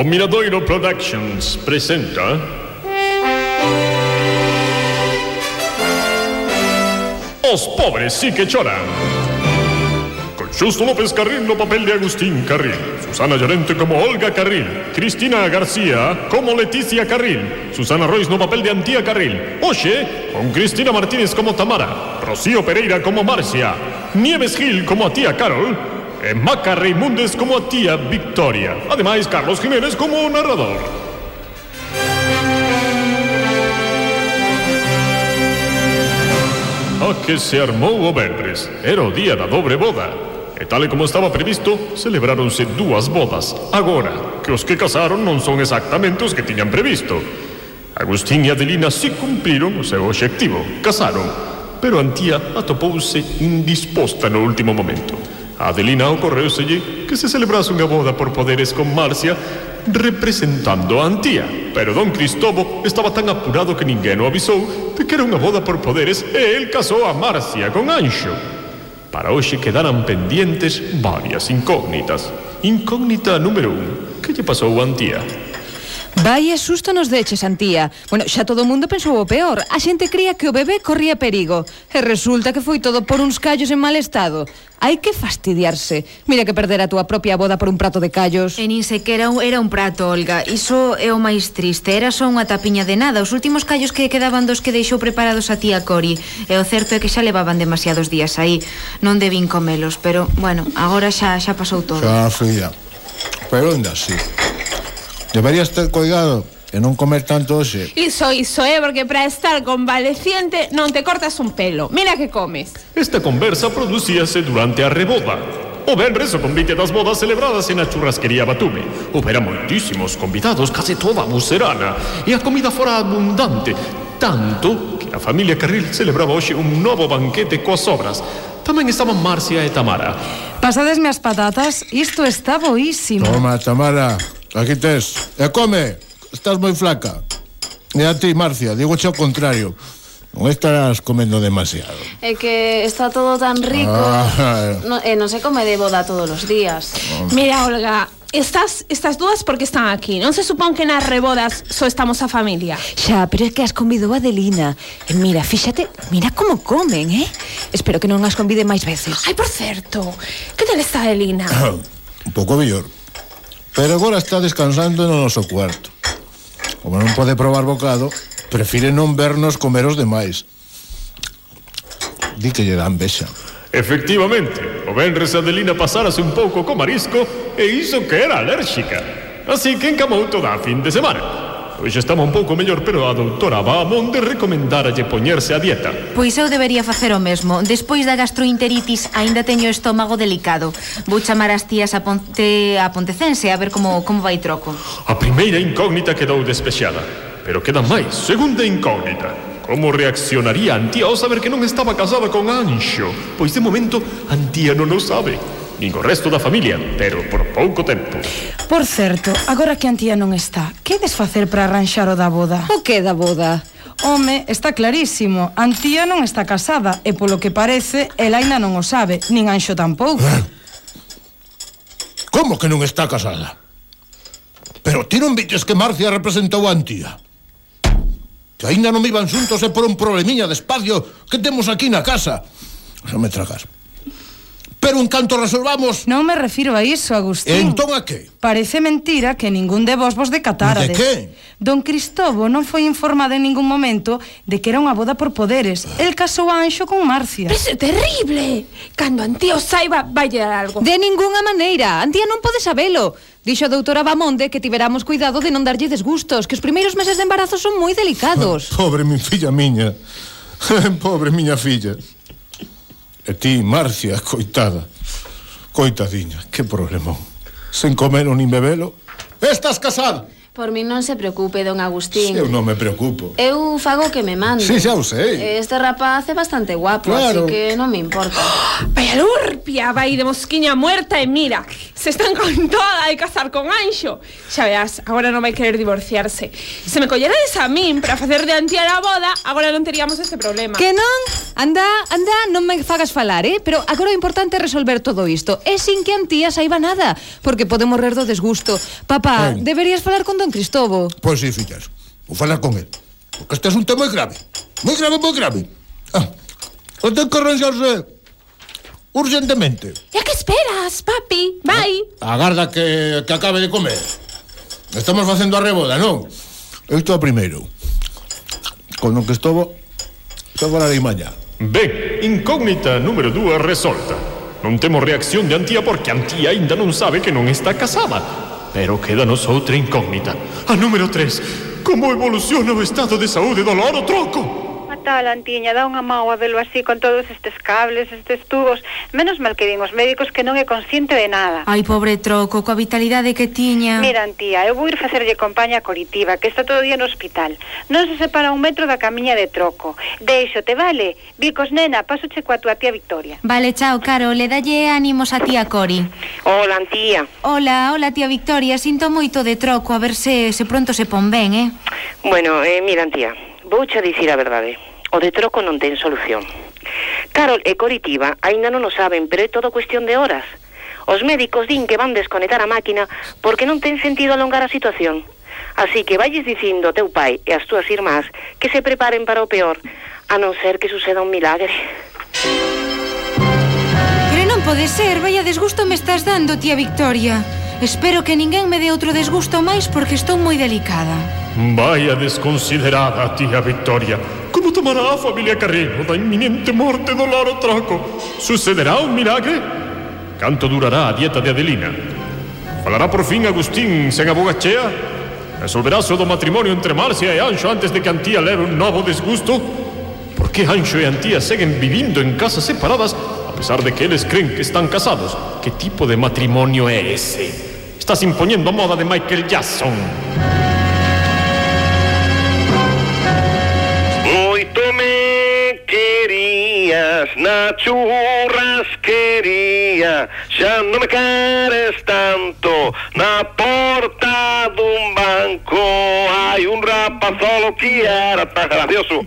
Miradoiro Productions presenta Os pobres sí que choran. Con Xusto López Carril no papel de Agustín Carril. Susana Llorente como Olga Carril. Cristina García como Leticia Carril. Susana Royce no papel de Antía Carril. Oxe, con Cristina Martínez como Tamara. Rocío Pereira como Marcia. Nieves Gil como a tía Carol e Maca Reimundes como a tía Victoria. Ademais, Carlos Jiménez como o narrador. A que se armou o Benres Era o día da dobre boda. E tal como estaba previsto, celebráronse dúas bodas. Agora, que os que casaron non son exactamente os que tiñan previsto. Agustín e Adelina si cumpriron o seu obxectivo, casaron, pero Antía atopouse indisposta no último momento. A Adelina ocorreuselle que se celebrase unha boda por poderes con Marcia representando a Antía. Pero don Cristobo estaba tan apurado que ninguén o avisou de que era unha boda por poderes e el casou a Marcia con Anxo. Para hoxe quedaran pendentes varias incógnitas. Incógnita número un. Que lle pasou a Antía? Vai e susto nos deche, Santía. Bueno, xa todo o mundo pensou o peor. A xente cría que o bebé corría perigo. E resulta que foi todo por uns callos en mal estado. Hai que fastidiarse. Mira que perder a túa propia boda por un prato de callos. E nin sequera era un prato, Olga. Iso é o máis triste. Era só unha tapiña de nada. Os últimos callos que quedaban dos que deixou preparados a tía Cori. E o certo é que xa levaban demasiados días aí. Non debín comelos, pero, bueno, agora xa xa pasou todo. Xa, fría. Pero ainda así. Deberías ter cuidado e non comer tanto hoxe. Iso, iso, é, porque para estar convaleciente non te cortas un pelo. Mira que comes. Esta conversa producíase durante a reboda. O Benres o convite das bodas celebradas en a churrasquería Batume. Houbera moitísimos convidados, case toda a buserana. E a comida fora abundante. Tanto que a familia Carril celebraba hoxe un novo banquete coas sobras. Tamén estaban Marcia e Tamara. Pasadesme as patatas, isto está boísimo. Toma, Tamara, Aquí tes. E eh, come, estás moi flaca. E a ti, Marcia, digo che o contrario. Non estarás comendo demasiado. É que está todo tan rico. Ah. No, e non se come de boda todos os días. Mira, Olga, Estas, estas dúas porque están aquí Non se supón que nas rebodas só estamos a familia Xa, pero é que as convidou a Adelina e Mira, fíxate, mira como comen, eh? Espero que non as convide máis veces Ai, por certo, que tal está Adelina? Un pouco mellor Pero agora está descansando no noso cuarto. Como non pode probar bocado, prefire non vernos comer os demais. Di que lle dan vexa. Efectivamente, o Benres Adelina pasárase un pouco co marisco e iso que era alérxica. Así que encamou toda a fin de semana. Pois estaba un pouco mellor, pero a doutora Bahamón de recomendaralle poñerse a dieta. Pois eu debería facer o mesmo. Despois da gastroenteritis, aínda teño o estómago delicado. Vou chamar as tías a Ponte a Pontecense a ver como como vai troco. A primeira incógnita quedou despexada, pero queda máis, segunda incógnita. Como reaccionaría Antía ao saber que non estaba casada con Anxo? Pois de momento Antía non o sabe nin o resto da familia, pero por pouco tempo. Por certo, agora que a tía non está, que desfacer para arranxar o da boda? O que da boda? Home, está clarísimo, Antía non está casada e polo que parece, Elaina non o sabe, nin Anxo tampouco. Ah. Como que non está casada? Pero ti non viches que Marcia representou a Antía? Que aínda non iban xuntos e por un problemiña de espacio que temos aquí na casa. Xa me tragas pero en canto resolvamos... Non me refiro a iso, Agustín. Entón a que? Parece mentira que ningún de vos vos decatarades. De que? Don Cristobo non foi informado en ningún momento de que era unha boda por poderes. El casou a Anxo con Marcia. Pero é terrible! Cando Antía o saiba, vai dar algo. De ningunha maneira. Antía non pode sabelo. Dixo a doutora Bamonde que tiveramos cuidado de non darlle desgustos, que os primeiros meses de embarazo son moi delicados. Pobre mi filla miña. Pobre miña filla. E ti, Marcia, coitada, coitadiña, que problemón. Sen comer ou nin bebelo, estás casada. Por min non se preocupe, don Agustín. Eu non me preocupo. Eu fago que me mande. Si, sí, xa o sei. Este rapaz é bastante guapo, claro. así que non me importa. Vaya lurpia, vai de mosquiña muerta e mira, se están con toda de casar con Anxo. Xa veas, agora non vai querer divorciarse. Se me collerades a min para facer de antía a boda, agora non teríamos este problema. Que non? Anda, anda, non me fagas falar, eh? Pero agora o importante é resolver todo isto. É sin que antía saiba nada, porque pode morrer do desgusto. Papá, ben. deberías falar con don Cristobo. Pois sí, fillas, vou falar con el. Porque este asunto é moi grave. Moi grave, moi grave. Ah, o ten que arranxarse urgentemente. Ya que esperas, papi? Vai. Ah, agarda que, que acabe de comer. Estamos facendo a reboda, non? Eu o primeiro. Con o que estobo, xa falarei mañá. Ben, incógnita número 2 resolta. Non temos reacción de Antía porque Antía aínda non sabe que non está casada. Pero quédanos outra incógnita. A número 3. Como evoluciona o estado de saúde do loro troco? tal, Antiña, dá unha mágoa velo así con todos estes cables, estes tubos. Menos mal que din os médicos que non é consciente de nada. Ai, pobre troco, coa vitalidade que tiña. Mira, Antía, eu vou ir facerlle compaña a Coritiba, que está todo día no hospital. Non se separa un metro da camiña de troco. Deixo, te vale? Vicos, nena, pasoche coa tía Victoria. Vale, chao, Caro, le dalle ánimos a tía Cori. Hola, Antía. Hola, hola, tía Victoria, sinto moito de troco, a ver se, se pronto se pon ben, eh? Bueno, eh, mira, Antía, vouche che dicir a verdade. O de troco non ten solución. Carol e Coritiba aínda non o saben, pero é todo cuestión de horas. Os médicos din que van desconectar a máquina porque non ten sentido alongar a situación. Así que valles dicindo ao teu pai e as túas irmás que se preparen para o peor, a non ser que suceda un milagre. Pero non pode ser, vaya desgusto me estás dando, tía Victoria. Espero que ninguén me dé outro desgusto máis porque estou moi delicada. Vaya desconsiderada, tía Victoria. Tomará a familia Carreño da inminente morte do loro troco? Sucederá un milagre? Canto durará a dieta de Adelina? Falará por fin Agustín sen a boga chea? Resolverase o do matrimonio entre Marcia e Anxo antes de que Antía leve un novo desgusto? Por que Anxo e Antía seguen vivindo en casas separadas a pesar de que eles creen que están casados? Que tipo de matrimonio é ese? Estás imponiendo moda de Michael Jackson. querías, Nacho Rasquería, ya no me quieres tanto, na porta de un banco. Hay un rapaz solo que era tan gracioso.